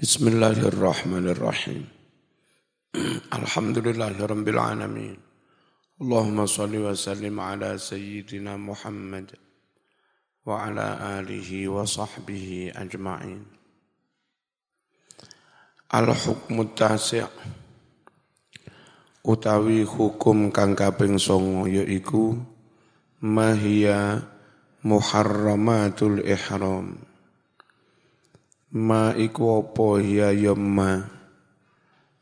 Bismillahirrahmanirrahim. Alhamdulillahirabbil alamin. Allahumma salli wa sallim ala sayyidina Muhammad wa ala alihi wa sahbihi ajma'in. Al-hukmu tasi' utawi hukum kang kaping 9 yaiku mahiya muharramatul ihram ma iku apa ya yamma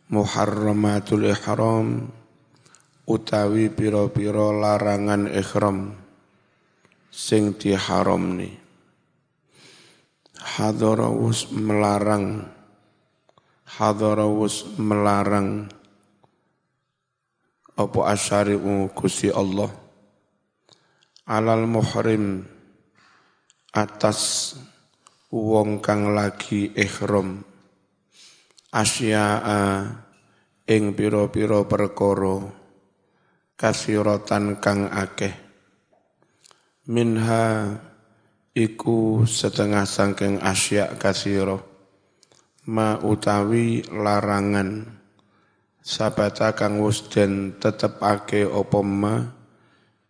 muharramatul ihram utawi pira-pira larangan ihram sing diharamni hadarawus melarang hadarawus melarang apa asyari'u Gusti Allah alal muhrim atas wong kang lagi ihram. Asya'a ing pira-pira perkara kasiratan kang akeh. Minha iku setengah sangking asya kasiro ma utawi larangan. Sabata kang wus den tetepake apa ma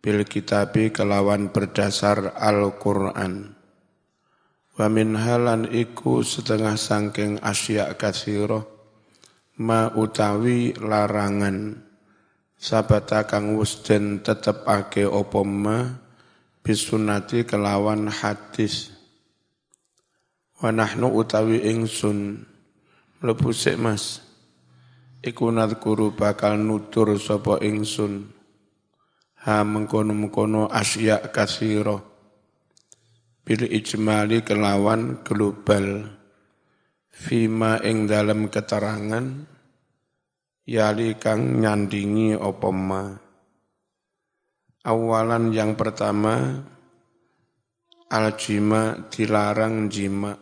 bil kitabi kelawan berdasar Al-Qur'an Wa min halan iku setengah sangking asya kathiro ma utawi larangan. Sabata kang wusden tetep ake opoma bisunati kelawan hadis. Wa nahnu utawi ingsun. Mlebu mas. Iku nadkuru bakal nutur sapa ingsun. Ha mengkono-mengkono asya kathiro bil ijmali kelawan global. Fima ing dalam keterangan yali kang nyandingi opoma awalan yang pertama al jima dilarang jima.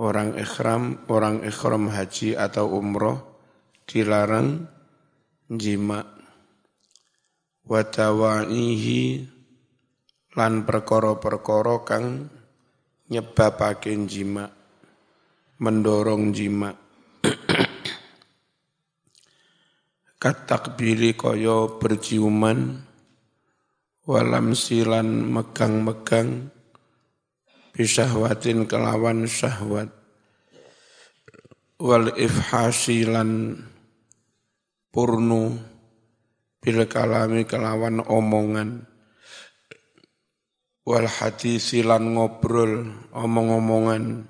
Orang ikhram orang ikhram haji atau umroh dilarang jima. Wadawaihi lan perkara-perkara kang nyebabake jima mendorong jima katakbili kaya berciuman walam silan megang-megang bisyahwatin kelawan syahwat. Wal ifhasilan purnu bil kalami kelawan omongan wal hadisi lan ngobrol omong-omongan.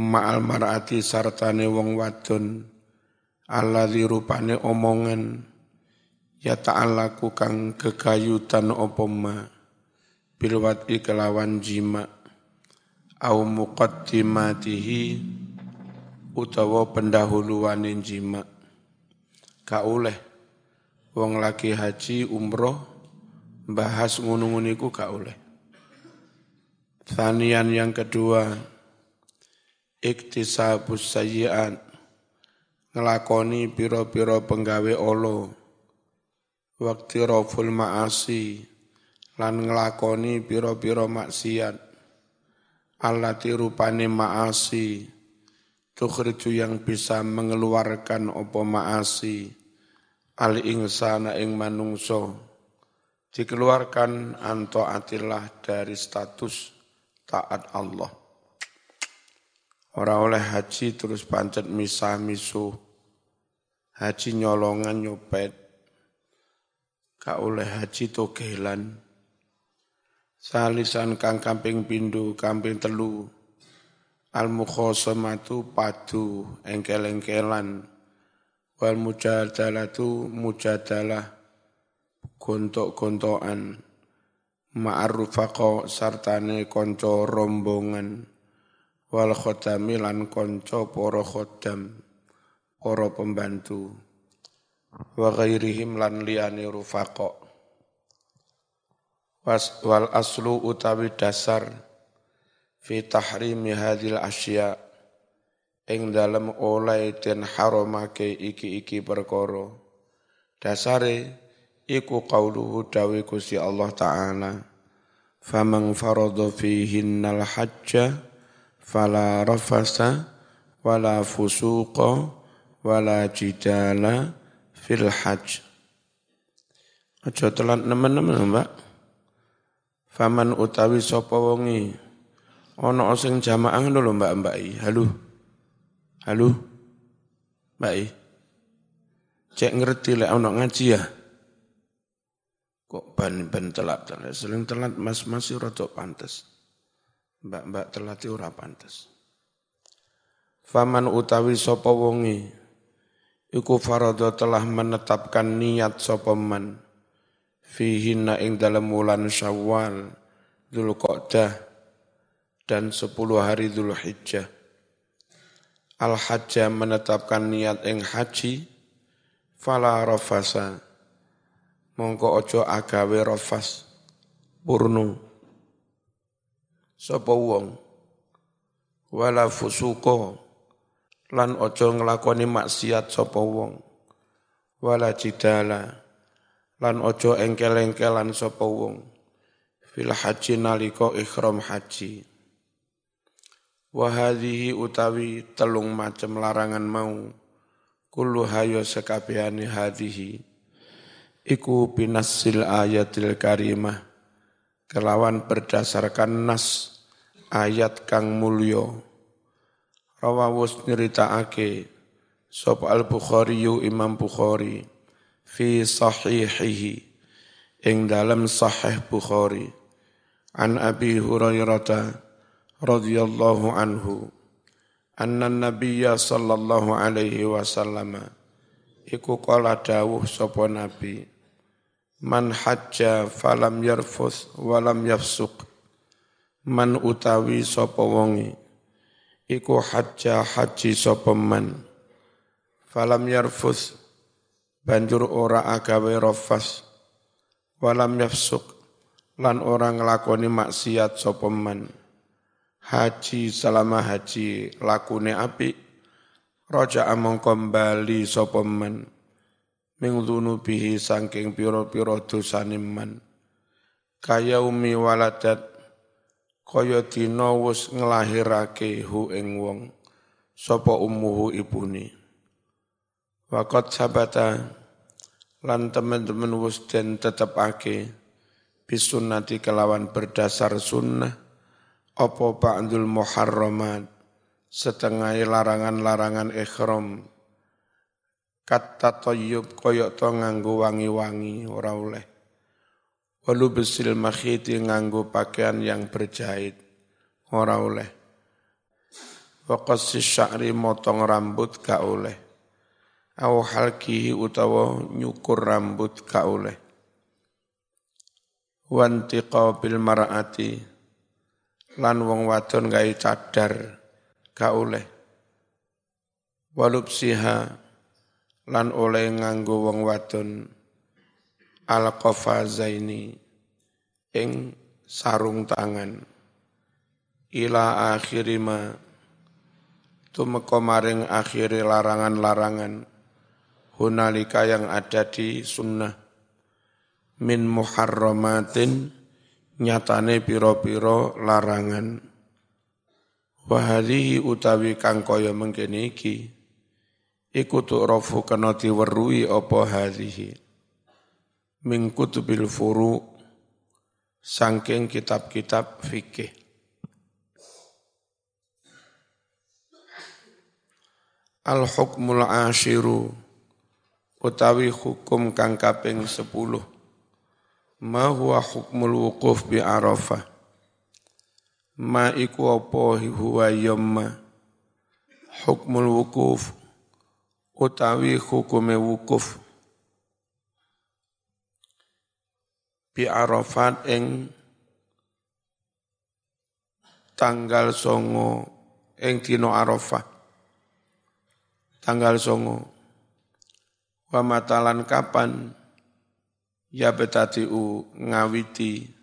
Ma'al mar'ati sartane wong wadon. Alladzi rupane omongan. Ya ta'allaku kang kegayutan apa ma. Bil kelawan jima. Au muqaddimatihi utawa pendahuluane jima. Ka oleh. Wong lagi haji umroh bahas ngono-ngono iku gak Thanian yang kedua, iktisabus sayyi'at, ngelakoni piro-piro penggawe olo, waktu roful ma'asi, lan ngelakoni piro-piro maksiat, allati rupane ma'asi, tukhriju yang bisa mengeluarkan opo ma'asi, al insana ing manungso, dikeluarkan anto atillah dari status taat Allah. Orang oleh haji terus pancet misah misu. Haji nyolongan nyopet. Gak oleh haji togelan. Salisan kang kamping pindu, kamping telu. Al mukhosamatu padu, engkel-engkelan. Wal mujadalatu mujadalah, gontok-gontokan ma'arufaqo sartane konco rombongan. Wal khodami lan konco poro khodam poro pembantu. Wa ghairihim lan liyane rufaqo was wal aslu utawi dasar fi tahrimi hadil asya ing dalem oleh den haramake iki-iki perkara. Dasare iku qauluhu dawi Gusti Allah taala faman farada fihinnal hajja fala rafasa wala fusuqa wala jidala fil hajj. Aja telat nemen-nemen, Mbak. Faman utawi sapa wonge ana sing jamaah ngono lho Mbak Mbak. Halo. Halo. Mbak. Cek ngerti lek ana ngaji ya. Kok ban-ban telat telat. Sering telat mas masih rada pantes. Mbak-mbak telat ora pantes. Faman utawi sapa wonge iku telah menetapkan niat sapa man fihinna ing dalam wulan Syawal Dzulqa'dah dan sepuluh hari Dzulhijjah Al hajjah menetapkan niat ing haji fala rafasa mongko ojo agawe rafas purnu. Sapa wong? Wala fusuko. Lan ojo nglakoni maksiat sapa wong? Wala jidala. Lan ojo engkel-engkelan sapa wong? Fil haji nalika ihram haji. Wa hadhihi utawi telung macem larangan mau. Kullu hayo sekabehane hadhihi iku binasil ayatil karimah. Kelawan berdasarkan nas ayat kang mulya. Rawawus nyeritakake sop al-Bukhari Imam Bukhari fi sahihihi ing dalam sahih Bukhari. An Abi Hurairah radhiyallahu anhu anna nabiyya sallallahu alaihi wasallam iku kala dawuh sapa nabi man hajja falam yarfus walam yafsuq. Man utawi sapa wonge iku hajja haji sapa man. Falam yarfus banjur ora agawe rafas walam yafsuk lan ora nglakoni maksiat sapa man. Haji selama haji lakune api raja among kembali sapa man. Ming saking pira-pira dosane kaya umi waladat kaya dina wis nglahirake hu ing wong sapa ummuhu ibune. Waqat sabata lan teman-teman wis den tetepake bisunnati kelawan berdasar sunnah apa ba'dul muharramat setengah larangan-larangan ikhram kata toyub koyok to nganggo wangi-wangi ora oleh Walu besil makhiti nganggo pakaian yang berjahit. Ora oleh. Waqas sya'ri motong rambut ka oleh. Au halkihi utawa nyukur rambut ka oleh. Wantiqa bil mar'ati lan wong wadon gawe cadar ka oleh. Walupsiha lan oleh nganggo wong wadon al qafazaini ing sarung tangan ila akhiri ma tumeka maring akhiri larangan-larangan hunalika yang ada di sunnah min muharramatin nyatane piro-piro larangan wahadihi utawi kang kaya mengkene iki iku tu'rafu kena diweruhi apa hadhihi min kutubil furu sangking kitab-kitab fikih. Al hukmul ashiru utawi hukum kang kaping sepuluh. Ma huwa hukmul wukuf bi Arafah. Ma iku apa huwa yamma. Hukmul wukuf utawi hukume wukuf. Bi Arafat ing tanggal songo ing dino Arafah. Tanggal songo. Wa matalan kapan? Ya u ngawiti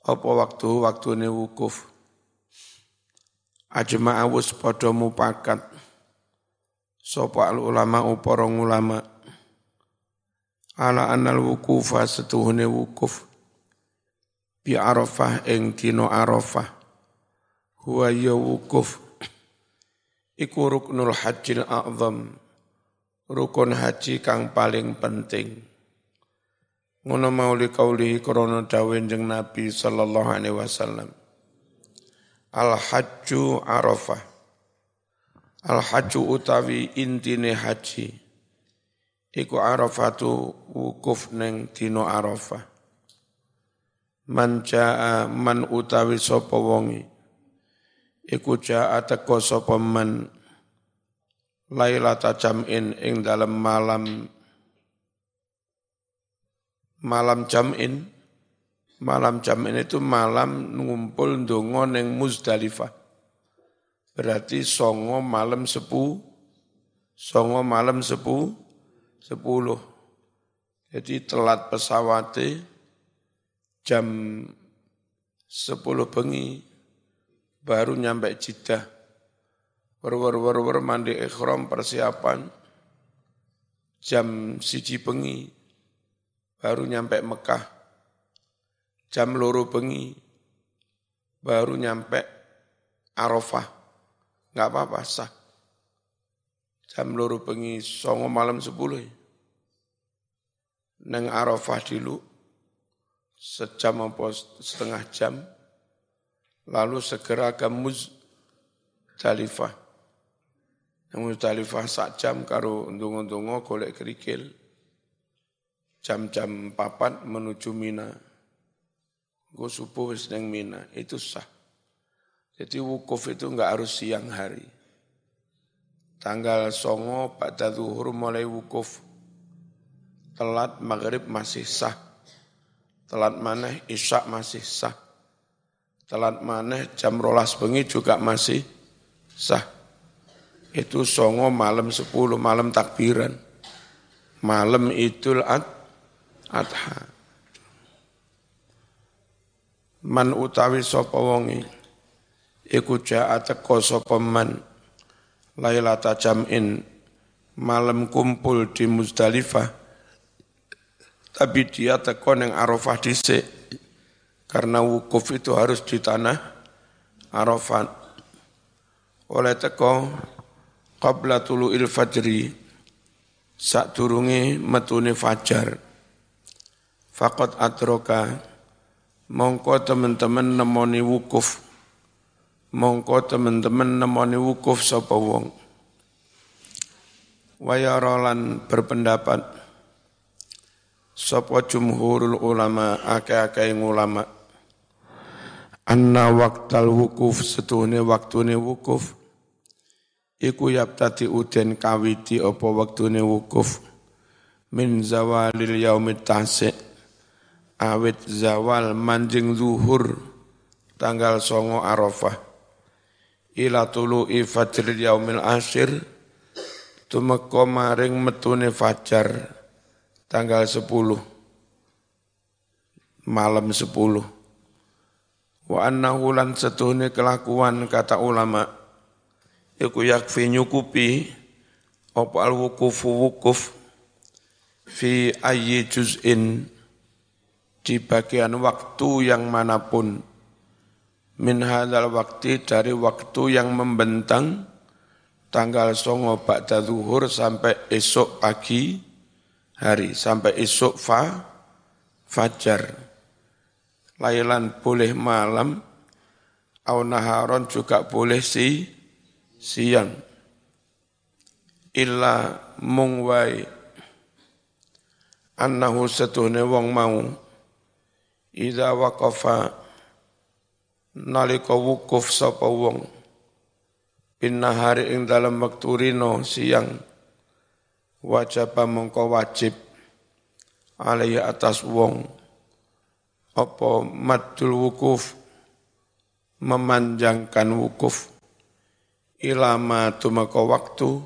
apa waktu waktune wukuf? Ajma awus padha mupakat. Sapa ulama upara ulama ala anal wukufa setuhune wukuf. Bi Arafah ing dina Arafah. Huwa ya wukuf. Iku ruknul hajjil a'zam. Rukun haji kang paling penting ngono mauli kaulihi krana dawuh jeng Nabi sallallahu alaihi wasallam. Al hajju arafah. Al hajju utawi intine haji. Iku arafatu wukuf neng dino arafah. Man jaa man utawi sapa wonge. Iku jaa teko sapa man. Lailata jam'in ing dalam malam malam jam'in malam jam'in itu malam ngumpul ndonga ning Muzdalifah. Berarti songo malam sepu songo malam sepu sepuluh. Jadi telat pesawatnya jam sepuluh bengi baru nyampe Jeddah. Wer wer wer wer mandi ikhram persiapan jam siji bengi baru nyampe Mekah. Jam loro bengi. Baru nyampe Arafah. Nggak apa-apa sah. Jam loro bengi songo malam sepuluh. Neng Arafah dulu. Sejam apa setengah jam. Lalu segera ke Muzdalifah. Yang Musdalifah sak jam karo ndonga-ndonga golek kerikil. Jam-jam papat menuju Mina. Gue subuh wis Mina, itu sah. Jadi wukuf itu enggak harus siang hari. Tanggal songo pada zuhur mulai wukuf. Telat maghrib masih sah. Telat maneh isya masih sah. Telat maneh jam rolas bengi juga masih sah itu songo malam sepuluh malam takbiran malam idul ad adha. Man utawi sapa wonge iku jaa teko sapa man lailata jam'in malam kumpul di Muzdalifah tapi dia teko neng Arafah dhisik karena wukuf itu harus di tanah Arafat oleh teko qabla tulu'il fajri sak turungi metune fajar faqad atroka. Mongko teman-teman nemoni wukuf. Mongko teman-teman nemoni wukuf sapa wong. Wayarolan berpendapat. Sapa jumhurul ulama akeh-akeh ulama. Anna waqtal wukuf setuhne waktune wukuf. Iku tadi uden kawiti apa waktune wukuf. Min zawalil yaumit tasik awit zawal manjing zuhur tanggal songo arafah. Ila tulu'i fajril yaumil asyir tumeka maring metune fajar tanggal 10 malam 10 wa annahu lan setuhne kelakuan kata ulama' iku yakfi nyukupi apa al wukuf fi ayyi juz'in di bagian waktu yang mana pun. Min hadal waktu dari waktu yang membentang tanggal songo ba'da zuhur sampai esok pagi hari sampai esok fa fajar. Lailan boleh malam au naharon juga boleh si siang. Illa mung wai annahu satuhne wong mau idza waqafa nalika wukuf sapa wong. Hari ing dalam waktu rino siang. Wajib mongko wajib alai atas wong. Apa madul wukuf? Memanjangkan wukuf. Ilama tumeka waktu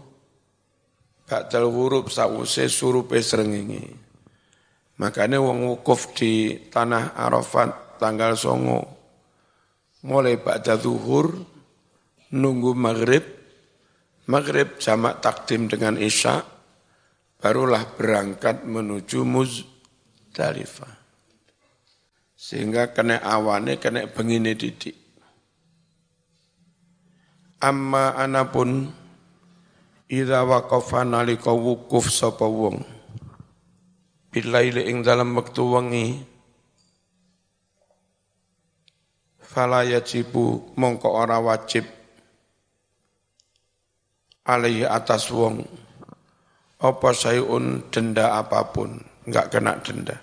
bakdal huruf sause surupe srengenge makanya wong wukuf di tanah Arafat tanggal songo. Mulai ba'da zuhur nunggu maghrib. Maghrib jamak takdim dengan isya barulah berangkat menuju Muzdalifah. Sehingga kena awane kena bengine didik. Amma anapun Ida waqafa nalika wukuf sapa wong bilaili ing dalam wektu wengi. Fala yajibu mongko ora wajib alaihi atas wong. Apa sayun denda apa pun enggak kena denda.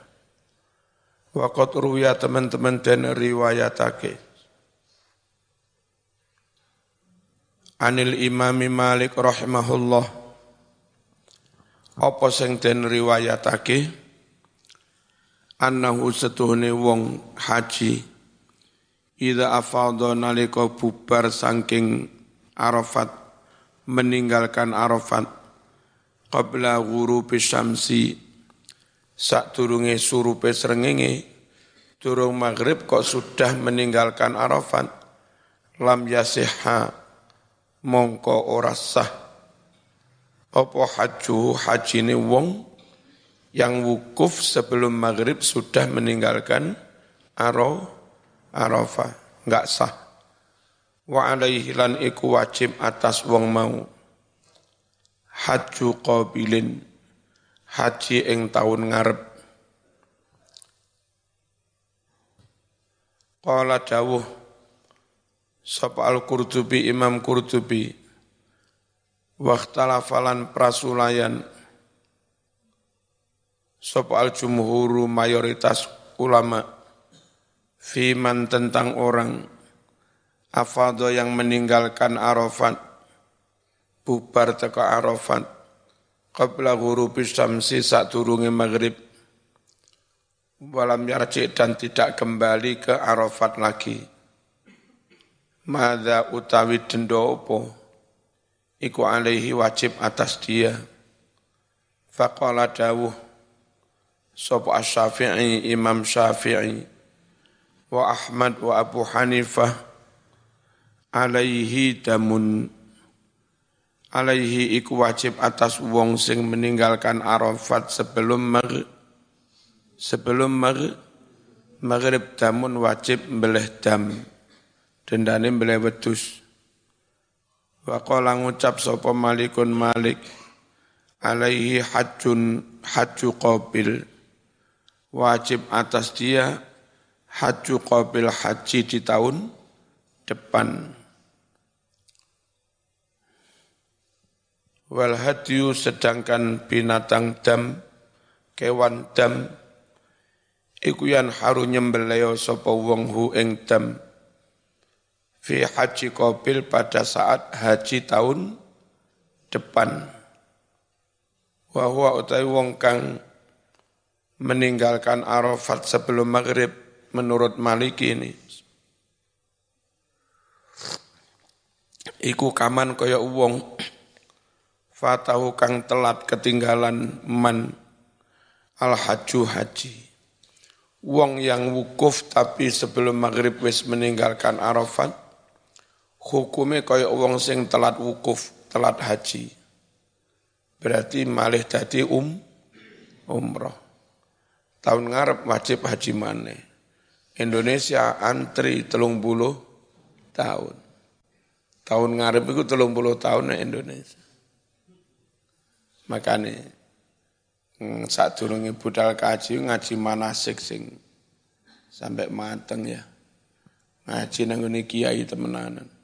Waqat ruya teman-teman dan riwayatake. Anil imami Malik rahimahullah. Apa sing den riwayatake annahu setuhne wong haji. Ida afadha nalika bubar saking Arafat meninggalkan Arafat qabla ghurubi syamsi sak turunge surupe srengenge turung maghrib kok sudah meninggalkan Arafat lam yasihha mongko ora sah. Apa haju hajine wong yang wukuf sebelum maghrib sudah meninggalkan aro arafah. Enggak sah. Wa alaihi lan iku wajib atas wong mau. Haju qabilin haji ing taun ngarep. Qala dawuh Sapa Al-Qurtubi Imam Qurtubi. Waktalafalan prasulayan Sapa al-jumhuru mayoritas ulama Fiman tentang orang Afado yang meninggalkan Arafat Bubar teka Arafat Qabla ghurubi syamsi saat turungi maghrib Walam yarji dan tidak kembali ke Arafat lagi. Mada utawi dendo opo iku alaihi wajib atas dia. Faqala dawuh sapa asy-syafi'i imam syafi'i wa ahmad wa abu hanifah alaihi damun alaihi iku wajib atas wong sing meninggalkan arafat sebelum mag sebelum mag maghrib damun wajib beleh dam dendane mbele wedhus. Wa qala ngucap sapa malikun malik alaihi hajjun hajju qabil wajib atas dia hajju qabil haji di tahun depan wal hadyu sedangkan binatang dam kewan dam iku yan haru nyembelih sapa wong hu ing dam fi haji qabil pada saat haji tahun depan. Wa huwa utai wong kang meninggalkan Arafat sebelum maghrib menurut Maliki ini. Iku kaman kaya wong fatahu kang telat ketinggalan man al haju haji. Wong yang wukuf tapi sebelum maghrib wis meninggalkan Arafat, hukume kaya wong sing telat wukuf, telat haji. Berarti malih dadi um umroh. Tahun ngarep wajib haji maneh. Indonesia antri telung buluh tahun. Tahun ngarep itu telung puluh tahun Indonesia. Makanya hmm, saat turunnya budal kaji ngaji manasik sing sampai mateng ya. Ngaji nangguni kiai temenanan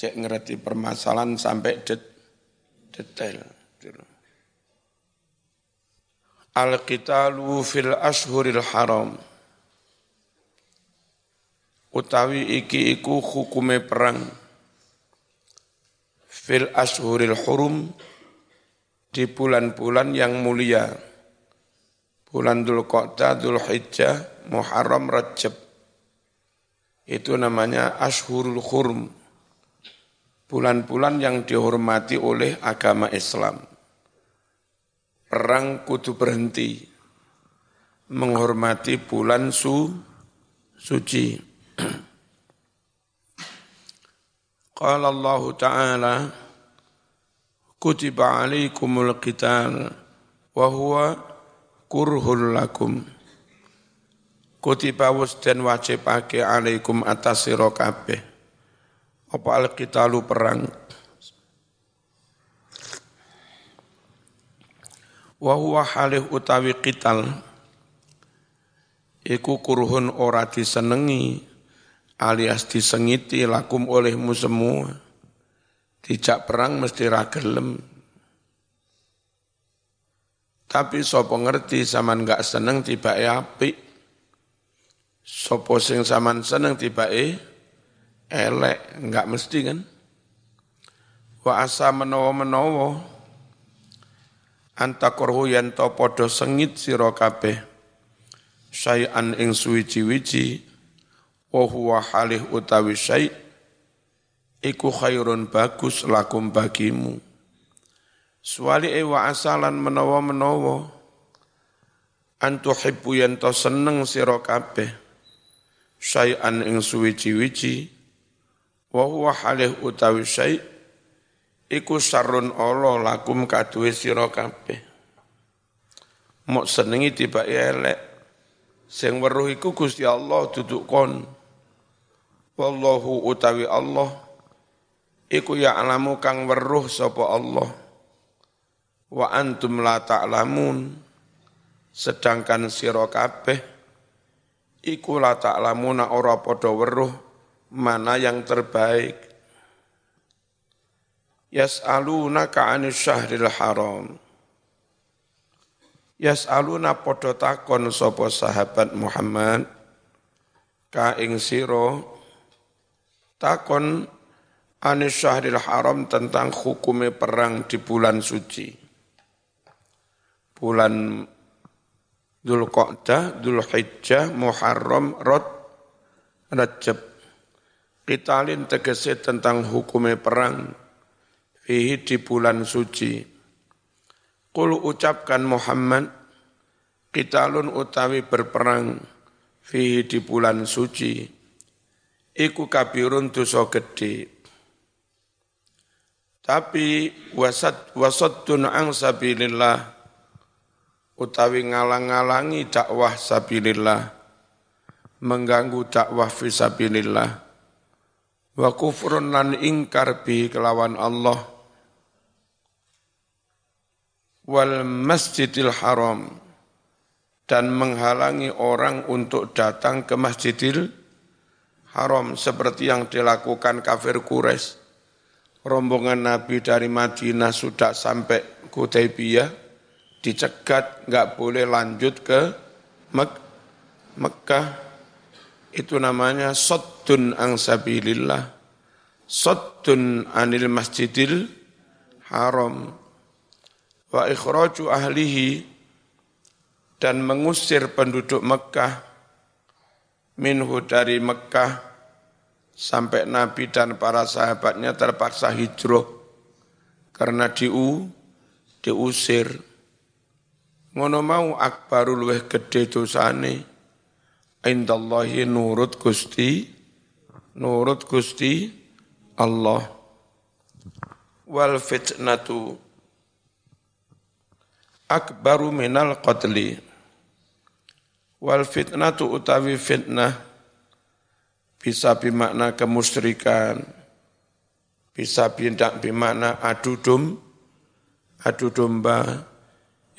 cek ngerti permasalahan sampai det, detail. Al-qitalu fil ashuril haram. Utawi iki iku hukume perang fil ashuril hurum di bulan-bulan yang mulia. Bulan Dhul Qa'dah, Dhul Hijjah, Muharram, Rajab. Itu namanya Ashurul Hurum bulan-bulan yang dihormati oleh agama Islam. Perang kudu berhenti menghormati bulan su suci. Qala Allah Ta'ala Kutiba alaikumul qital wa huwa kurhul lakum. Kutiba dan wajibake alaikum atas sira kabeh apa al-qitalu perang wa huwa halih utawi qital. Iku kurhun ora disenengi alias disengiti lakum olehmu semua. Dijak perang mesti ra gelem. Tapi sapa ngerti zaman enggak seneng tiba apik? Sapa sing zaman seneng tiba elek enggak mesti kan? Wa asa menawa-menawa antakorhu yen to padha sengit sira kabeh. Syai'an ing suwiji-wiji wa halih utawi syai' iku khairun bagus lakum bagimu. Suwali e wa asalan menawa-menawa antuhibbu yen to seneng sira kabeh. Syai'an ing suwiji-wiji wa halih utawi syai' iku sarun Allah lakum kaduwe sira kabeh. Mok senengi tiba elek. Sing weruh iku Gusti Allah duduk kon. Wallahu utawi Allah. Iku ya alamu kang weruh sapa Allah. Wa antum la ta'lamun. Sedangkan sira kabeh iku la ta'lamuna ora padha weruh mana yang terbaik yas'alunaka 'anil syahril haram. Yas'aluna padha takon sapa sahabat Muhammad. Ka ing sira takon anis syahril haram tentang hukume perang di bulan suci. Bulan Dhul Qa'dah, Dhul Hijjah, Muharram, Rod, Rajab. Kitalin tegese tentang hukume perang fihi di bulan suci. Kul ucapkan Muhammad, kitalun utawi berperang fihi di bulan suci. Iku kabirun dosa gede. Tapi wasat wasaddun ang sabilillah utawi ngalang-ngalangi dakwah sabilillah mengganggu dakwah fisabilillah wa kufrun lan ingkar bi kelawan Allah wal masjidil haram dan menghalangi orang untuk datang ke masjidil haram seperti yang dilakukan kafir Quraisy. Rombongan Nabi dari Madinah sudah sampai Kudaybiyah, dicegat, nggak boleh lanjut ke Mek Mekah. Itu namanya soddun angsabilillah, soddun anil masjidil haram wa ikhraju ahlihi dan mengusir penduduk Mekah minhu dari Mekah sampai Nabi dan para sahabatnya terpaksa hijrah. Karena diu diusir. Ngono mau akbarul luweh gede dosane. Indallahi nurut Gusti nurut Gusti Allah. Wal fitnatu akbaru minal qatli. Wal fitnatu utawi fitnah bisa bimakna kemusyrikan bisa bindak bimakna adu dum adu domba.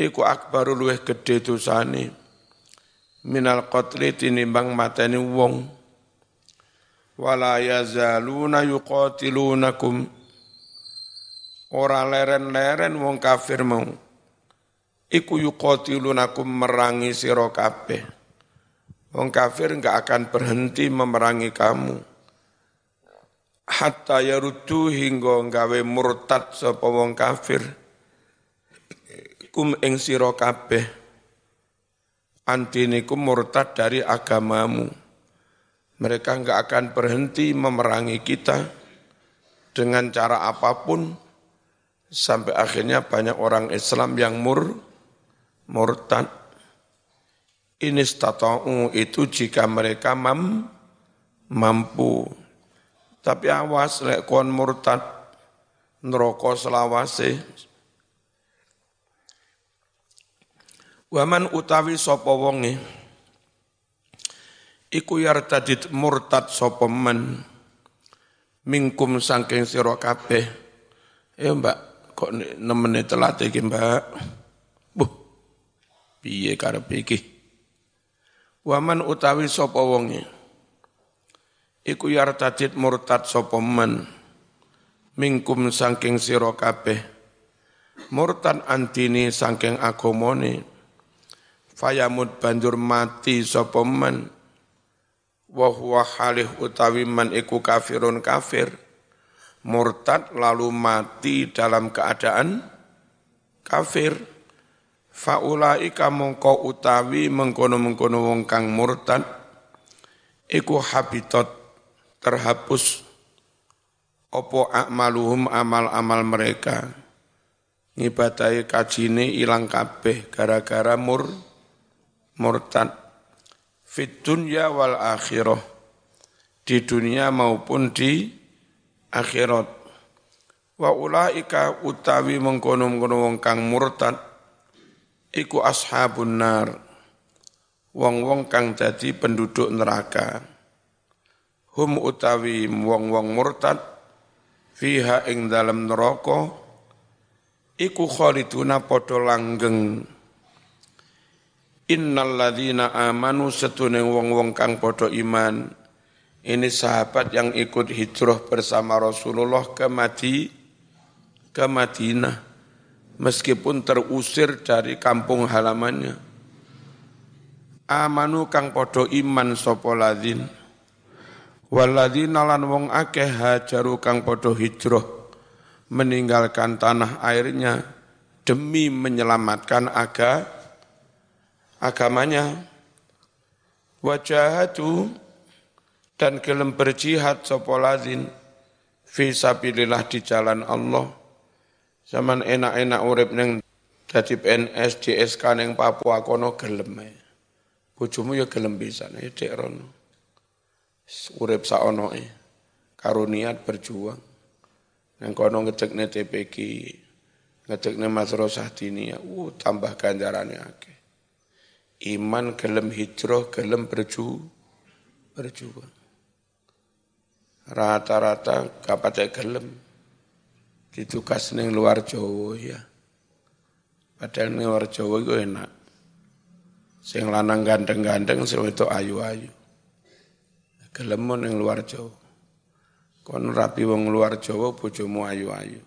Iku akbaru luweh gede dosane. Minal qatli tinimbang mateni wong. Wala yazaluna yuqatilunakum. Ora leren-leren wong kafir mau iku yuqatilunakum merangi sira kabeh. Wong kafir enggak akan berhenti memerangi kamu. Hatta yaruddu hingga gawe murtad sapa wong kafir. Kum ing sira kabeh. Antinikum murtad dari agamamu. Mereka enggak akan berhenti memerangi kita dengan cara apa pun sampai akhirnya banyak orang Islam yang mur murtad. Ini stata'u itu jika mereka mam, mampu. Tapi awas lek kon murtad neraka selawase. Waman utawi sapa wonge iku yartadid murtad sapa men mingkum saking sira kabeh. Ya Mbak, kok nemene telat iki Mbak. Piye karepe iki? Waman utawi sapa wonge? Iku yartadid murtad sapa men? Mingkum saking sira kabeh. Murtad antini saking agamane. Fayamud banjur mati sapa men? Wa huwa halih utawi man iku kafirun kafir. Murtad lalu mati dalam keadaan kafir faulaika mongko utawi mengkono-mengkono wong kang murtad iku habitat terhapus opo akmaluhum amal-amal mereka. Ngibadahi kajine ilang kabeh gara-gara mur murtad. Fit dunya wal akhirah di dunia maupun di akhirat. Wa ulaika utawi mengkono-mengkono wong kang murtad iku ashabun nar. Wong-wong kang dadi penduduk neraka. Hum utawi wong-wong murtad fiha ing dalam neraka. Iku khaliduna padha langgeng. Innal ladzina amanu setune wong-wong kang padha iman. Ini sahabat yang ikut hijrah bersama Rasulullah ke Madi ke Madinah meskipun terusir dari kampung halamannya. Amanu kang podo iman sapa ladin. Waladina lan wong akeh hajaru kang podo hijrah meninggalkan tanah airnya demi menyelamatkan aga agamanya. Wajahatu dan gelem berjihad sapa ladin fi di jalan Allah Zaman enak-enak urip neng dadi PNS JSK neng Papua kono gelem ae. Bojomu ya gelem pisan ya dek rono. Urip saonoe karo niat berjuang. Neng kono ngecekne TPK, ngecekne madrasah diniyah, uh tambah ganjarane akeh. Iman gelem hijrah, gelem berju berjuang. Rata-rata kapat gelem ditugas ning luar Jawa ya. Padahal ning luar Jawa itu enak. Sing lanang ganteng-ganteng, sing itu ayu-ayu. Gelem ning luar Jawa. Kon rapi wong luar Jawa bojomu ayu-ayu.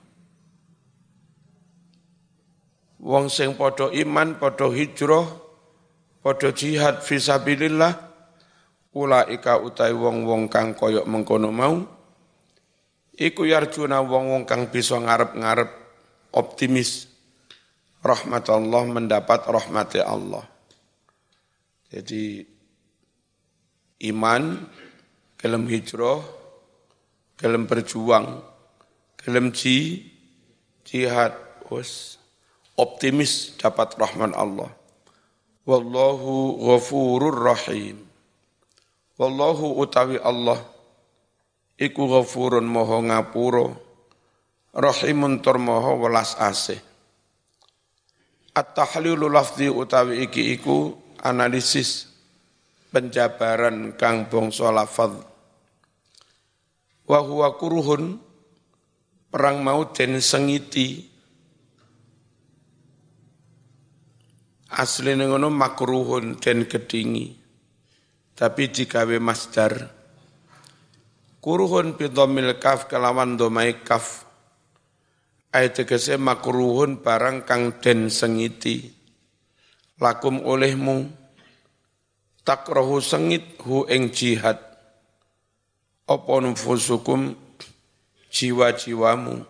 Wong sing padha iman, padha hijrah, padha jihad fisabilillah, ulaika utai wong-wong kang koyok mengkono mau, Iku yarjuna wong-wong kang bisa ngarep-ngarep optimis rahmat Allah mendapat rahmati Allah. Jadi iman, gelem hijrah, gelem berjuang, gelem ji, jihad, us, optimis dapat rahmat Allah. Wallahu ghafurur rahim. Wallahu utawi Allah iku ghafurun moho ngapuro rahimun tur moho welas asih. At-tahlilu lafzi utawi iki iku analisis penjabaran kang bangsa lafaz. Wa huwa kuruhun perang mau den sengiti. Asli ngono makruhun den kedingi tapi digawe masdar Kuruhun bidomil kaf kelawan domai kaf. Ayat tegese makruhun barang kang den sengiti. Lakum olehmu takrohu sengit hu ing jihad. Apa nufusukum jiwa-jiwamu.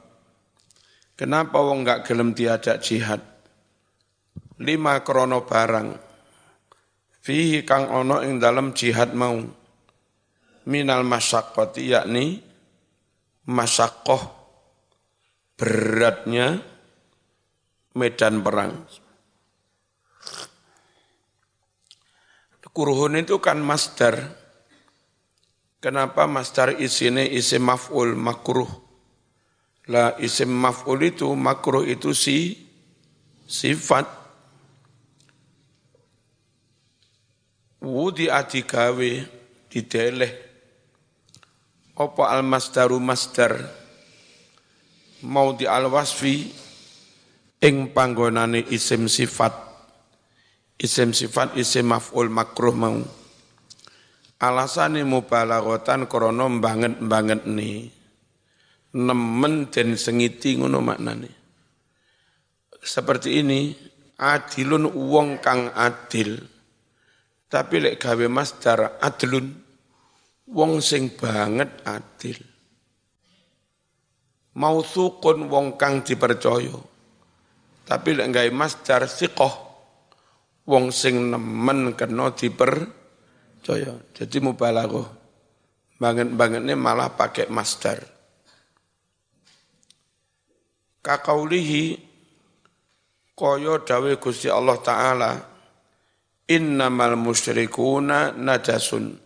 Kenapa wong enggak gelem diajak jihad? Lima krono barang. Fihi kang ono ing dalam jihad mau minal masyakkoti yakni masyakoh beratnya medan perang. Kurhun itu kan masdar. Kenapa masdar isinya isim maf'ul makruh? Lah isim maf'ul itu makruh itu si sifat. Wudi adikawe dideleh apa al masdaru masdar? Mau di al wasfi ing panggonane isim sifat. Isim sifat isim maf'ul makruh mau. Alasane mubalaghatan krana banget-banget nih nemen dan sengiti ngono maknane. Seperti ini adilun wong kang adil. Tapi lek gawe masdar adlun wong sing banget adil. Mausukun wong kang dipercaya. Tapi lek gawe masdar siqah wong sing nemen kena dipercaya. Jadi mubalaghah. Banget-bangetnya malah pakai masdar kakaulihi kaya dawe Gusti Allah taala innamal musyrikuna najasun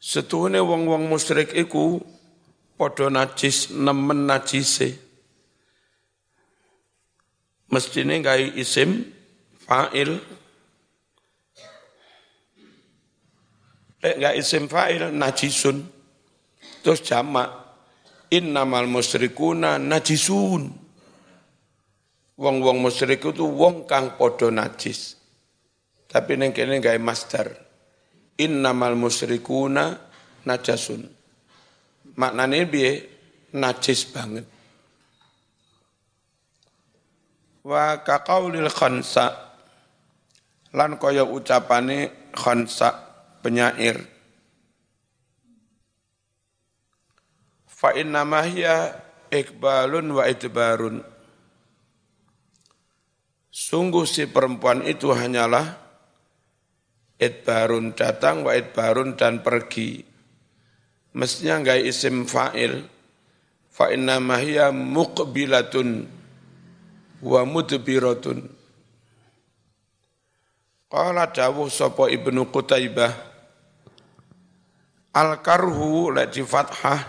setuhune wong-wong musyrik iku padha najis nemen najise mestine gawe isim fa'il Lek gak isim fa'il najisun terus jamak innamal musyrikuna najisun. Wong-wong musyrik itu wong kang podo najis. Tapi neng kene gawe masdar. Innamal musyrikuna najasun. Maknane piye? Najis banget. Wa kaqaulil khansa lan kaya ucapane khansa penyair fa inna hiya ikbalun wa idbarun Sungguh si perempuan itu hanyalah idbarun datang wa idbarun dan pergi. Mestinya enggak isim fa'il. Fa inna hiya muqbilatun wa mudbiratun. Qala dawuh sapa Ibnu Qutaibah Al karhu la di fathah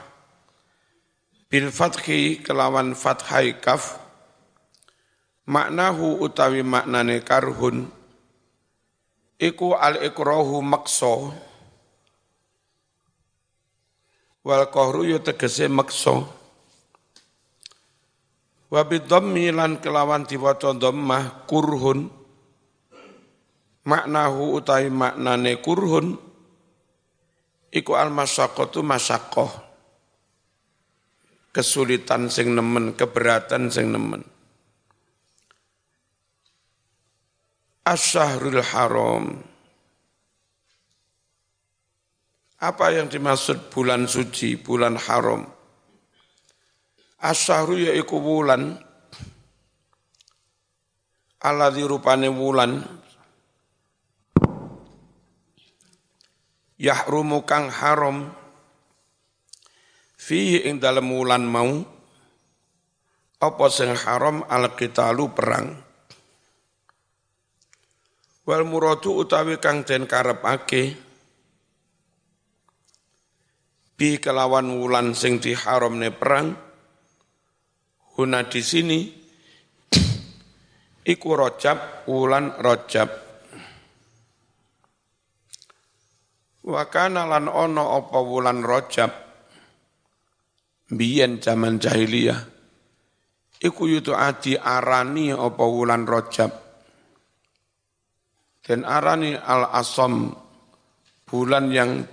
bil fathi kelawan fathai kaf maknahu utawi maknane karhun iku al ikrahu makso wal qahru yu tegese makso wa bidhammi lan kelawan diwaca dhammah kurhun. Maknahu utawi maknane kurhun. Iku al masyaqqatu masyaqqah kesulitan sing nemen, keberatan sing nemen. Asyahrul haram. Apa yang dimaksud bulan suci, bulan haram? Asyahru yaiku bulan, Allah dirupane bulan, yahrumu kang haram, Fihi ing dalem wulan mau apa sing haram al qitalu perang. Wal muradu utawi kang den karepake bi kelawan wulan sing diharamne perang. Huna di sini iku rojab wulan rojab. Wa kana lan ono apa wulan rojab? Biyen zaman jahiliyah iku yutu adi arani apa wulan rojab dan arani al asom bulan yang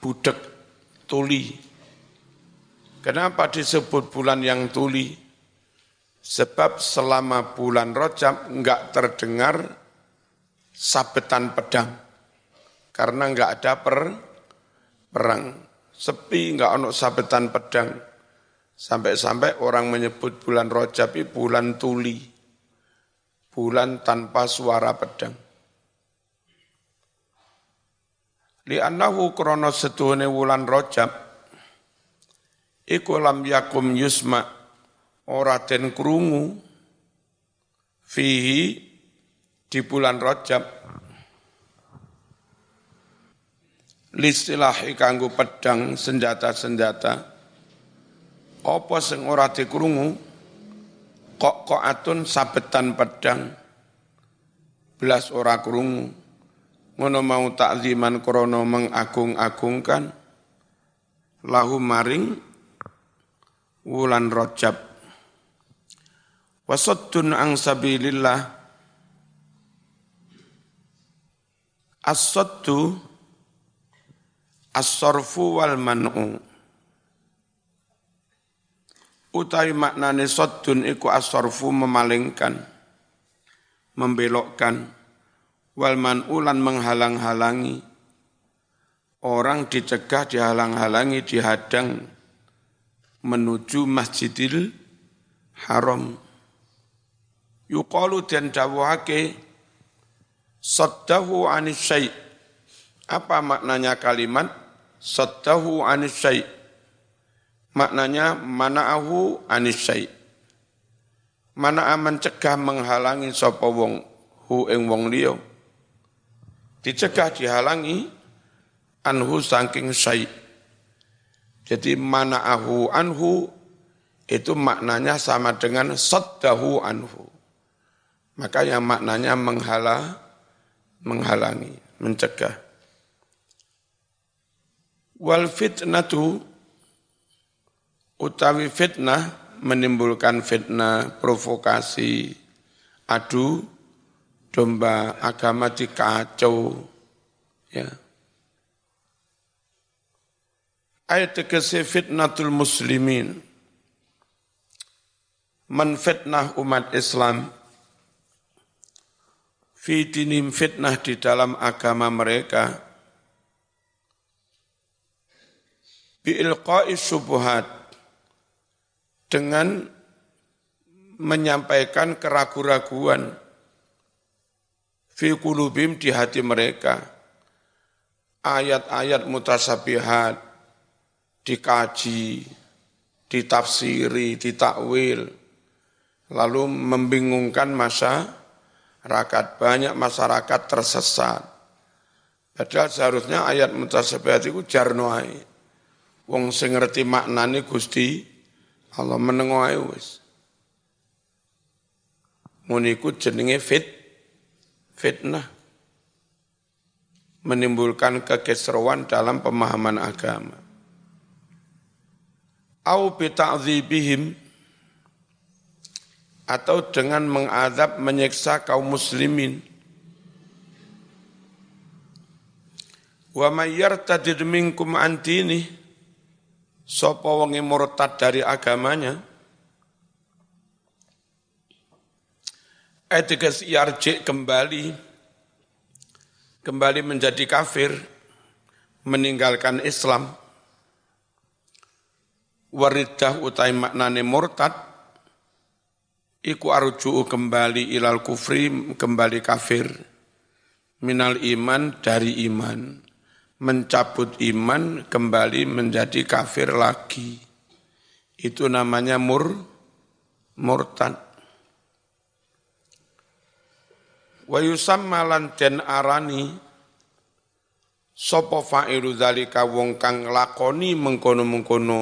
budek tuli. Kenapa disebut bulan yang tuli? Sebab selama bulan rojab enggak terdengar sabetan pedang. Karena enggak ada per perang. Sepi, nggak ono sabetan pedang. Sampai-sampai orang menyebut bulan Rojab itu bulan tuli, bulan tanpa suara pedang. Li'annahu krono setuhne wulan Rojab, iku lam yakum yusma ora den krungu fihi di bulan Rojab listilahi kanggo pedang senjata-senjata apa sing ora dikrungu Kok kok atun sabetan pedang belas ora krungu. Ngono mau takziman krono mengagung-agungkan lahu maring wulan rojab wasaddun ang sabilillah. As-saddu as-sarfu wal man'u. Utawi maknane saddun iku as-sarfu memalingkan, membelokkan, wal man'u lan menghalang-halangi. Orang dicegah, dihalang-halangi, dihadang menuju Masjidil Haram. Yuqalu dan dawake saddahu anis syai' apa maknanya kalimat saddahu anis syai' maknanya mana'ahu anis syai' mana'a mencegah menghalangi sapa wong hu ing wong liya. Dicegah dihalangi anhu saking syai' jadi mana'ahu anhu itu maknanya sama dengan saddahu anhu. Maka yang maknanya menghala, menghalangi, mencegah. Wal fitnatu utawi fitnah menimbulkan fitnah, provokasi, adu, domba agama dikacau. Ya. Ayat tegesi fitnatul muslimin. Menfitnah umat Islam fitinim fitnah di dalam agama mereka biilqa'i subuhat dengan menyampaikan keraguan-raguan fi kulubim di hati mereka ayat-ayat mutasabihat dikaji ditafsiri ditakwil lalu membingungkan masa rakat banyak masyarakat tersesat. Padahal seharusnya ayat mutasabihat itu jarnoai. Wong sing ngerti maknane Gusti Allah menengo ae wis. Muniku jenenge fit fitnah menimbulkan kekesruan dalam pemahaman agama. Au bi ta'dzibihim atau dengan mengadab menyiksa kaum muslimin. Wa may yartadid minkum an dini sapa wong murtad dari agamanya? Etikas yarji kembali kembali menjadi kafir meninggalkan Islam. Waridah utai maknane murtad iku arju'u kembali ilal kufri, kembali kafir, minal iman dari iman, mencabut iman kembali menjadi kafir lagi. Itu namanya mur, murtad. Wa yusamma lan den arani sapa fa'ilu zalika wong kang lakoni mengkono-mengkono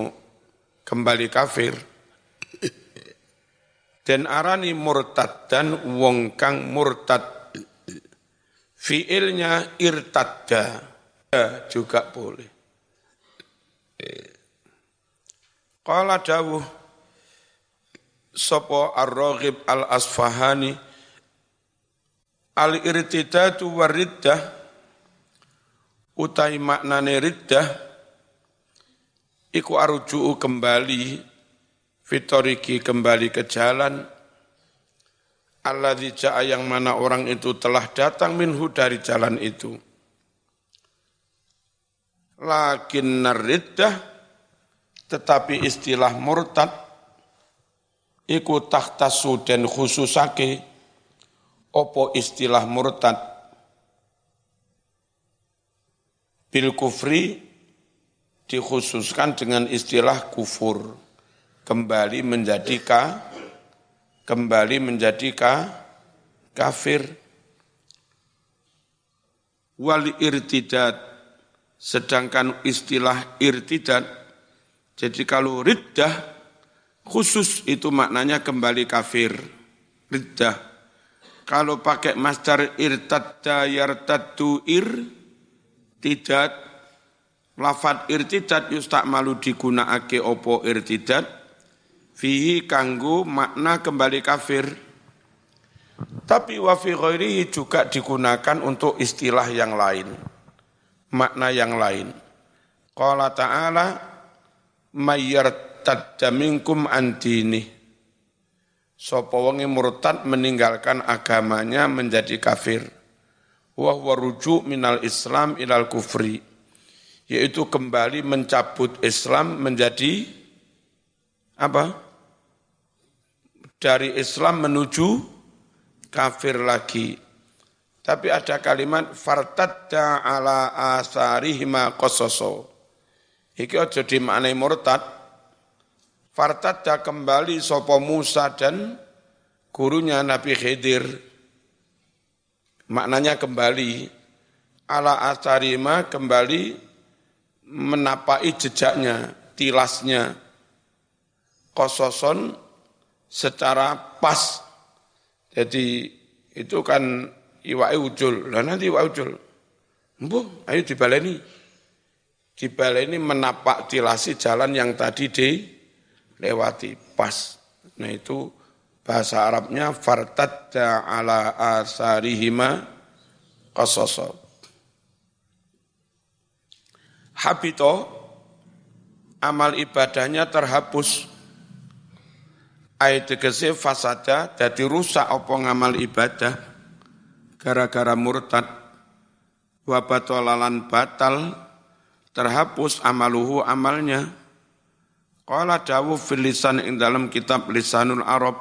kembali kafir dan arani murtad dan wong kang murtad fiilnya irtadda juga boleh Qala dawuh Sopo ar-raghib al-asfahani Al-irtidatu wariddah Utai maknane riddah Iku arju'u kembali fitoriki kembali ke jalan Allah ja'a yang mana orang itu telah datang minhu dari jalan itu. Lakin nariddah tetapi istilah murtad iku tahtasu dan khususake opo istilah murtad bil kufri dikhususkan dengan istilah kufur kembali menjadi ka, kembali menjadi ka, kafir. Wal irtidat, sedangkan istilah irtidat, jadi kalau riddah, khusus itu maknanya kembali kafir. Riddah. Kalau pakai master irtadda yartaddu ir, tidak, lafat irtidat yustak malu digunaake opo irtidat, fihi kanggu makna kembali kafir. Tapi wafi juga digunakan untuk istilah yang lain, makna yang lain. Qala ta'ala mayyartadda minkum antini. Sapa wonge murtad meninggalkan agamanya menjadi kafir. Wa huwa rujuk minal Islam ilal kufri. Yaitu kembali mencabut Islam menjadi apa? Dari Islam menuju kafir lagi. Tapi ada kalimat fartadda ala asarihima qasaso. Iki aja dimaknai murtad. Fartadda kembali sopo Musa dan gurunya Nabi Khidir. Maknanya kembali ala asarima kembali menapai jejaknya, tilasnya. Kososon secara pas jadi itu kan iwake ucul. Lah nanti iwak ucul. Mbuh, ayo dibaleni. Dibaleni menapak tilasi jalan yang tadi dilewati pas. Nah itu bahasa Arabnya fartadda ala asarihima qasasa. Habito amal ibadahnya terhapus ayat tegese fasada dadi rusak apa ngamal ibadah gara-gara murtad wa batalalan batal terhapus amaluhu amalnya. Qala dawu fil lisan ing dalam kitab lisanul arab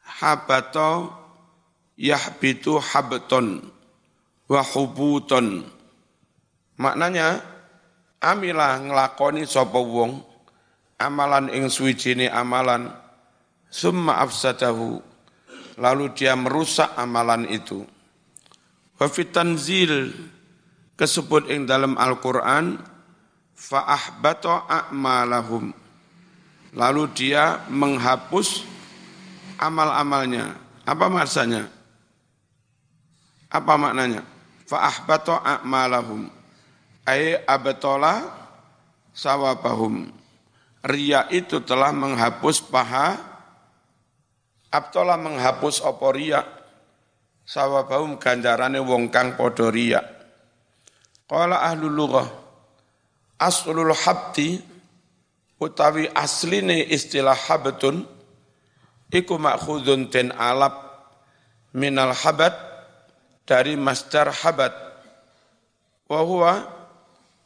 habato yahbitu habton wa hubuton. Maknanya amilah nglakoni sapa wong amalan ing suwijine amalan summa afsadahu lalu dia merusak amalan itu. Wa tanzil kesebut ing dalam Al-Qur'an fa ahbata a'malahum. Lalu dia menghapus amal-amalnya. Apa maksudnya? Apa maknanya? Fa ahbata a'malahum. Ay abtala sawabahum. Ria itu telah menghapus paha, Abtola menghapus opo ria, sawabaum ganjarane wong kang podo ria. Qala ahlul lughah, aslul habti, utawi asline istilah habtun, iku makhudun ten alap minal habat, dari masdar habat. Wahuwa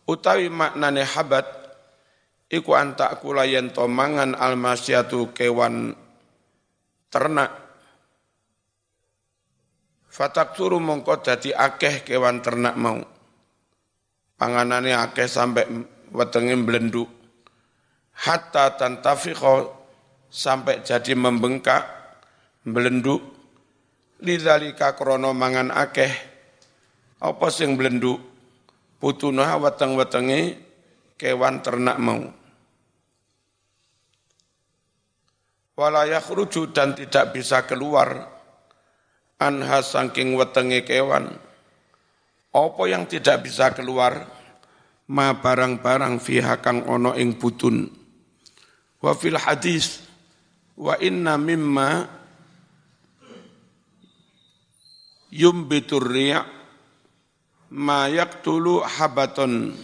utawi maknane habat, iku antak kula yen to mangan almasyatu kewan ternak Fatak turu mongko dadi akeh kewan ternak mau. Panganane akeh sampai wetenge blenduk. Hatta tantafiqo sampai jadi membengkak, belenduk. Lidzalika krono mangan akeh. Apa sing blenduk? Putunah weteng-wetenge kewan ternak mau. Walayah rujuk dan tidak bisa keluar anha sangking wetenge kewan. Apa yang tidak bisa keluar? Ma barang-barang fiha kang ono ing butun. Wa fil hadis wa inna mimma yumbitur riya ma yaktulu habaton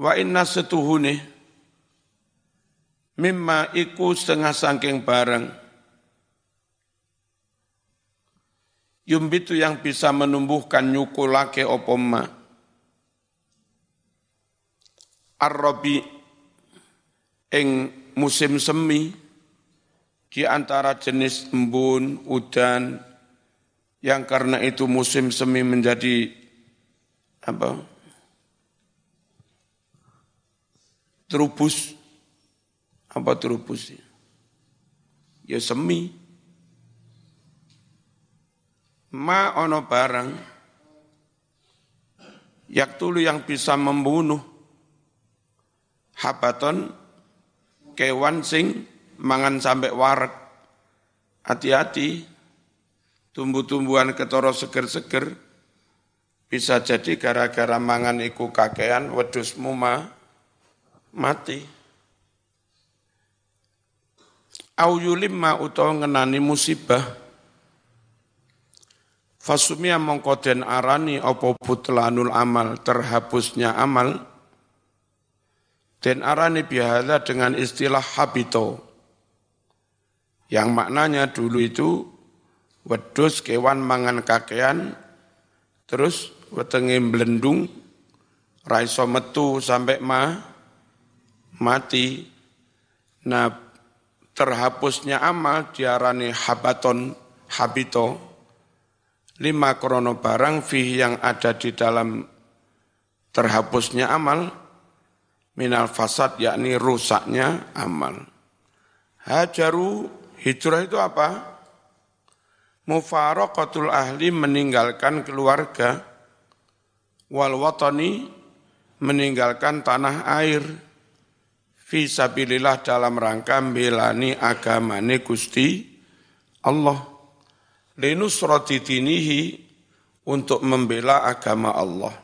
Wa inna setuhune mimma iku setengah sangking barang. Yumbitu yang bisa menumbuhkan nyukulake opoma arrobi ing musim semi di antara jenis embun, udan, yang karena itu musim semi menjadi apa? Terubus. Apa terubus? Ya semi. Ma ono barang yak tulu yang bisa membunuh habaton kewan sing mangan sampai warak. Hati-hati, tumbuh-tumbuhan ketoro seger-seger, bisa jadi gara-gara mangan iku kakean wedus muma mati. Au yulimma utawa ngenani musibah. Fasumia mongko den arani apa butlanul amal terhapusnya amal. Den arani bihala dengan istilah habito. Yang maknanya dulu itu wedus kewan mangan kakean terus wetenge blendung raiso metu sampai ma mati. Nah terhapusnya amal diarani habaton habito lima krono barang fi yang ada di dalam terhapusnya amal minal fasad yakni rusaknya amal. Hajaru hijrah itu apa? Mufaraqatul ahli meninggalkan keluarga. Wal watani meninggalkan tanah air Fisabilillah dalam rangka belani agamane Gusti Allah. Linusrati dinihi untuk membela agama Allah.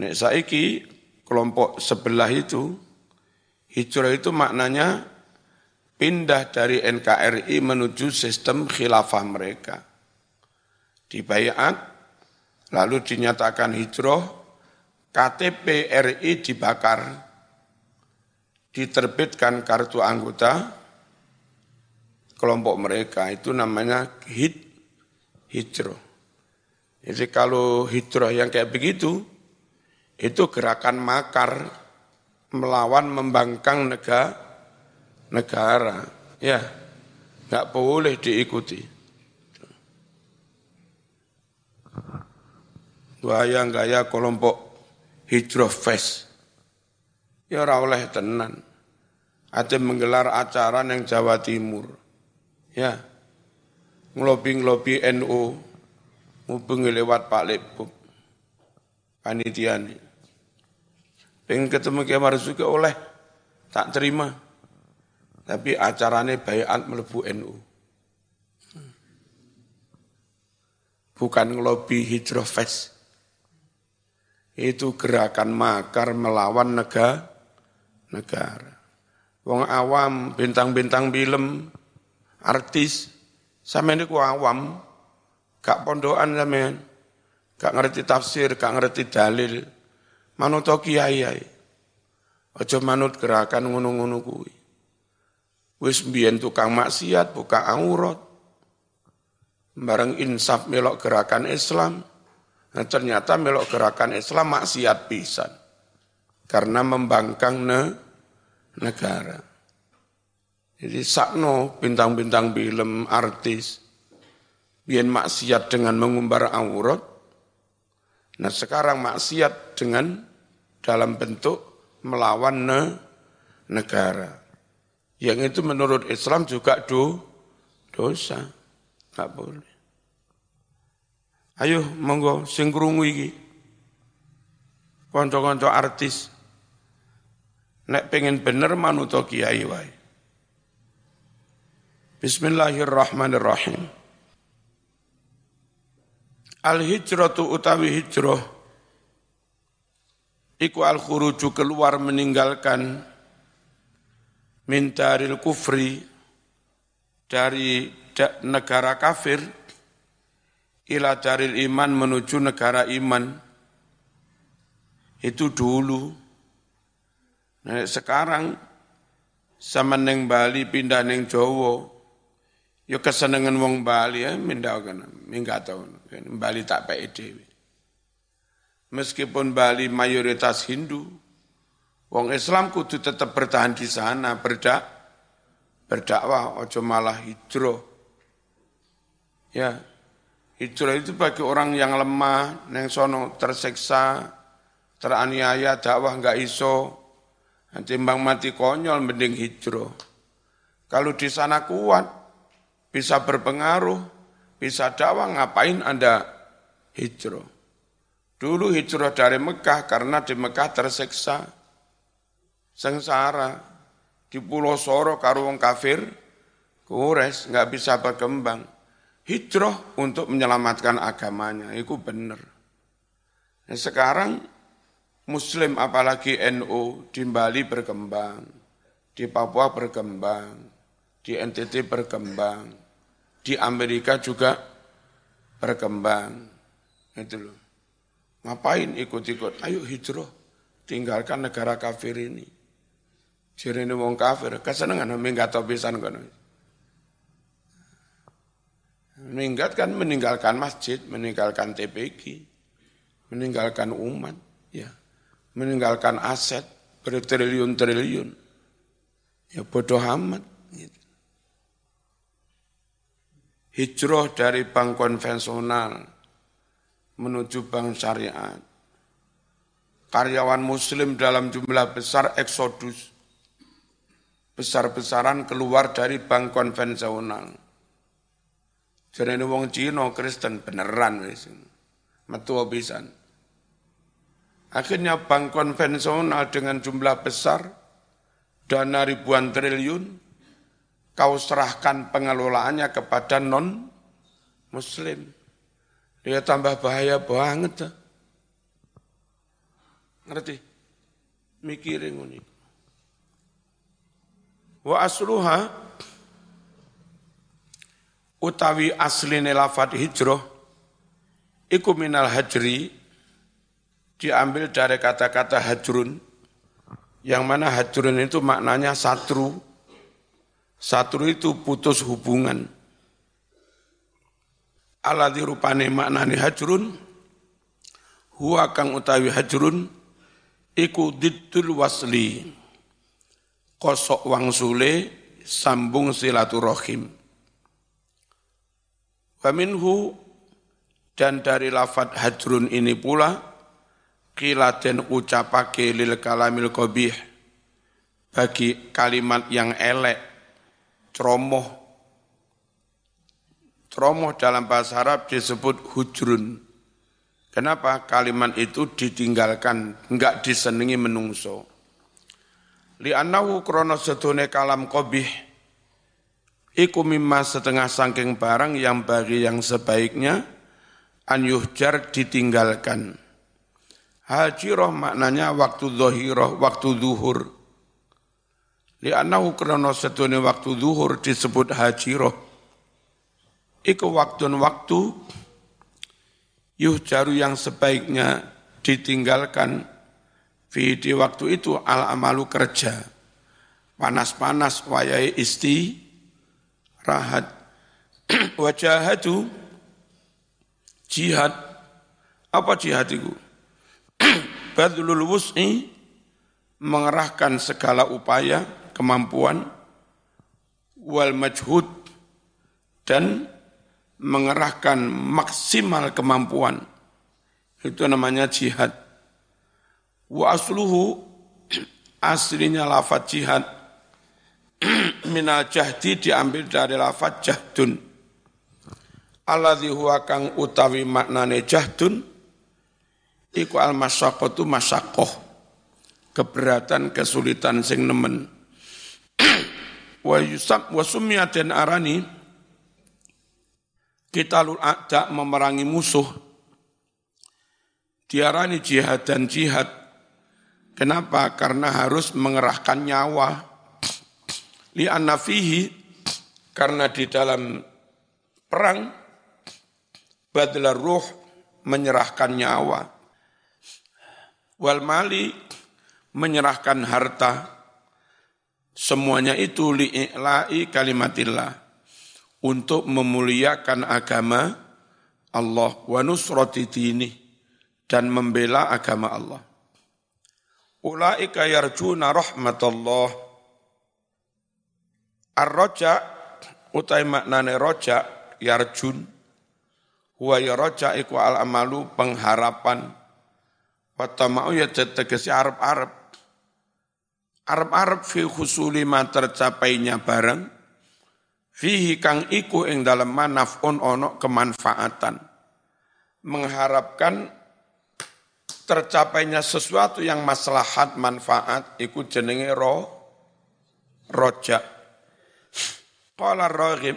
Nek saiki kelompok sebelah itu, hijrah itu maknanya pindah dari NKRI menuju sistem khilafah mereka. Dibayat, lalu dinyatakan hijrah, KTP RI dibakar, diterbitkan kartu anggota kelompok mereka itu namanya hid hijrah. Jadi kalau hijrah yang kayak begitu itu gerakan makar melawan membangkang negara negara ya nggak boleh diikuti. Gaya-gaya kelompok hijrah fest Ya ora oleh tenan. Ada menggelar acara yang Jawa Timur. Ya. Ngelobi-ngelobi NU. Hubungi lewat Pak Lepuk. Panitia ini. Pengen ketemu Kiai Marzuki oleh tak terima. Tapi acaranya bayat melebu NU. Bukan ngelobi hijrah fest. Itu gerakan makar melawan negara negara. Wong awam, bintang-bintang film, artis, sama ini ku awam, gak pondokan sampean, gak ngerti tafsir, gak ngerti dalil, manut kiai ai. Aja manut gerakan ngono-ngono kuwi. Wis mbiyen tukang maksiat buka aurat. Bareng insaf melok gerakan Islam. Nah ternyata melok gerakan Islam maksiat pisan karena membangkang ne, negara. Jadi sakno bintang-bintang film, artis, biar maksiat dengan mengumbar aurat. Nah sekarang maksiat dengan dalam bentuk melawan ne, negara. Yang itu menurut Islam juga do, dosa. Tak boleh. Ayo monggo sing krungu iki. Kanca-kanca artis Nek pengen bener manuto kiai wae. Bismillahirrahmanirrahim. Al hijratu utawi hijrah iku al khuruju keluar meninggalkan mintaril kufri dari negara kafir ila daril iman menuju negara iman itu dulu Nah, sekarang sama neng Bali pindah neng Jawa, yo kesenengan wong Bali ya pindah kan, minggat tahun. Bali tak pede. Meskipun Bali mayoritas Hindu, wong Islam kudu tetap bertahan di sana, berdak, berdakwah, ojo malah hijrah. Ya, hijrah itu bagi orang yang lemah, neng sono terseksa, teraniaya, dakwah nggak iso, Timbang mati konyol mending hijrah. Kalau di sana kuat, bisa berpengaruh, bisa dakwah, ngapain Anda hijrah? Dulu hijrah dari Mekah karena di Mekah terseksa, sengsara, di Pulau Soro karuang kafir, kures, nggak bisa berkembang. Hijrah untuk menyelamatkan agamanya, itu benar. Nah, sekarang Muslim apalagi NU di Bali berkembang. Di Papua berkembang, di NTT berkembang, di Amerika juga berkembang. Itu loh. Ngapain ikut-ikut? Ayo hijrah, tinggalkan negara kafir ini. Jadi ini wong kafir, kesenangan minggat pisan kono. Minggat kan meninggalkan masjid, meninggalkan TPG, meninggalkan umat, ya, meninggalkan aset bertriliun-triliun. Ya bodoh amat. Gitu. Hijrah dari bank konvensional menuju bank syariat. Karyawan muslim dalam jumlah besar eksodus besar-besaran keluar dari bank konvensional. Jadi wong Cina Kristen beneran wis. Metu pisan. Akhirnya bank konvensional dengan jumlah besar dana ribuan triliun kau serahkan pengelolaannya kepada non muslim. Dia tambah bahaya banget. Ngerti? Mikirin ini wa asluha utawi asline lafat hijrah iku minal hajri diambil dari kata-kata hajrun yang mana hajrun itu maknanya satru. Satru itu putus hubungan. Aladhi rupane maknane hajrun huwa kang utawi hajrun iku diddul wasli. Kosok wangsule sambung silaturahim. Faminhu dan dari lafat hajrun ini pula kilaten ucapake lil kalamil qabih. Bagi kalimat yang elek ceromoh. Ceromoh dalam bahasa Arab disebut hujrun. Kenapa kalimat itu ditinggalkan enggak disenengi menungso? Li'annahu krono sedune kalam kobih iku mimma setengah sangking barang yang bagi yang sebaiknya an yuhjar ditinggalkan hajiroh maknanya waktu zohiroh waktu zuhur li'annahu krono sedune waktu zuhur disebut hajiroh iku waktu-waktu yuhjaru yang sebaiknya ditinggalkan Fi di waktu itu al amalu kerja. Panas-panas wayai isti rahat. Wajahatu jihad. Apa jihad itu? Badlul wus'i mengerahkan segala upaya, kemampuan, wal majhud, dan mengerahkan maksimal kemampuan. Itu namanya jihad. Wa asluhu aslinya lafat jihad minal jahdi diambil dari lafat jahdun. Alladhi huwa kang utawi maknane jahdun iku al masyaqqatu masyaqqah. Keberatan, kesulitan sing nemen. wa yusab wa summiyatin arani kita lul a'da memerangi musuh diarani jihad dan jihad Kenapa? Karena harus mengerahkan nyawa. Li fihi karena di dalam perang badla ruh menyerahkan nyawa. Wal mali menyerahkan harta. Semuanya itu li'i'la'i kalimatillah. Untuk memuliakan agama Allah wa nusrati dini dan membela agama Allah. Ulaika yarjuna rahmatullah. Ar-roja, utai maknane roja, yarjun. Huwa ya roja iku al-amalu pengharapan. Watama'u ya tegesi Arab-Arab. Arab-Arab fi khusuli ma tercapainya barang. Fihi kang iku ing dalam manafun ono kemanfaatan. Mengharapkan tercapainya sesuatu yang maslahat manfaat ikut jenenge ro roja qala raghib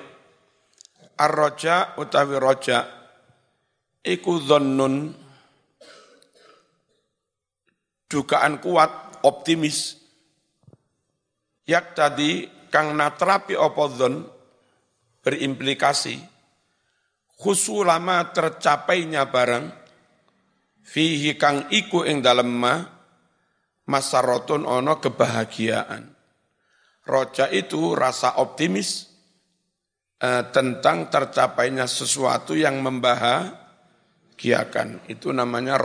ar-roja utawi roja iku dhannun dugaan kuat optimis yak tadi kang natrapi opodon berimplikasi khusulama tercapainya barang fihi kang iku ing dalem ma masarotun ono kebahagiaan. Roja itu rasa optimis eh, tentang tercapainya sesuatu yang membahagiakan. Itu namanya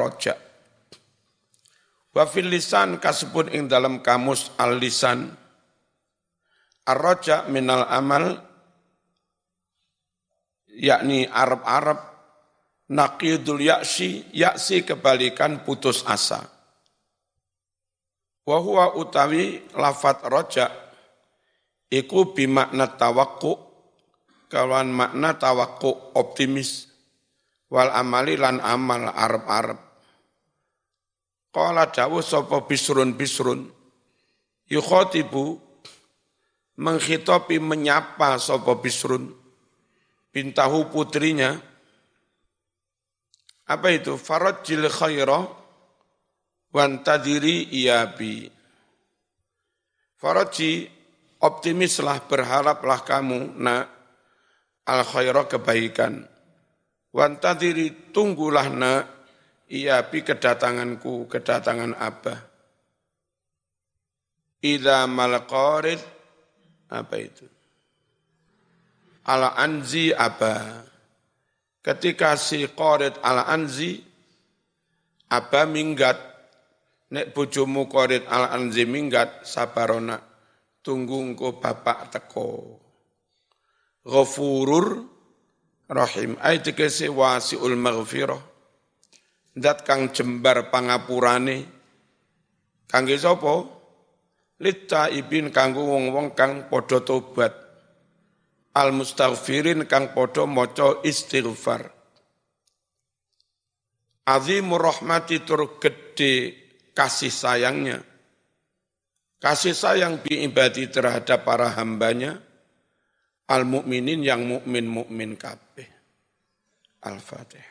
roja. Wafil lisan kasebut ing dalam kamus al-lisan. Ar-roja minal amal yakni Arab-Arab naqidul yaksi, yaksi kebalikan putus asa Wa huwa utawi lafat roja iku bimakna tawakku kawan makna tawakku optimis wal amali lan amal arab-arab. Qala dawu sapa bisrun bisrun yukhotibu menghitopi menyapa sapa bisrun bintahu putrinya apa itu farajil khairah wantadiri iyabi. Faraji, optimislah, berharaplah kamu, nak, al khairah kebaikan. Wantadiri, tunggulah nak, iyabi kedatanganku, kedatangan Abah. Ida malqarid, apa itu? Ala anzi apa? Ketika si qarid ala anzi, apa minggat Nek bojomu korit al anzi minggat sabarona tunggu engko bapak teko. Ghafurur rahim ay tegese wasiul maghfirah. Dat kang jembar pangapurane kangge sapa? Litta ibin kanggo wong-wong kang padha tobat. Al mustaghfirin kang padha maca istighfar. Azimur rahmati tur gede kasih sayangnya, kasih sayang biibadi terhadap para hambanya, al mukminin yang mukmin mukmin kabeh. Al-Fatihah.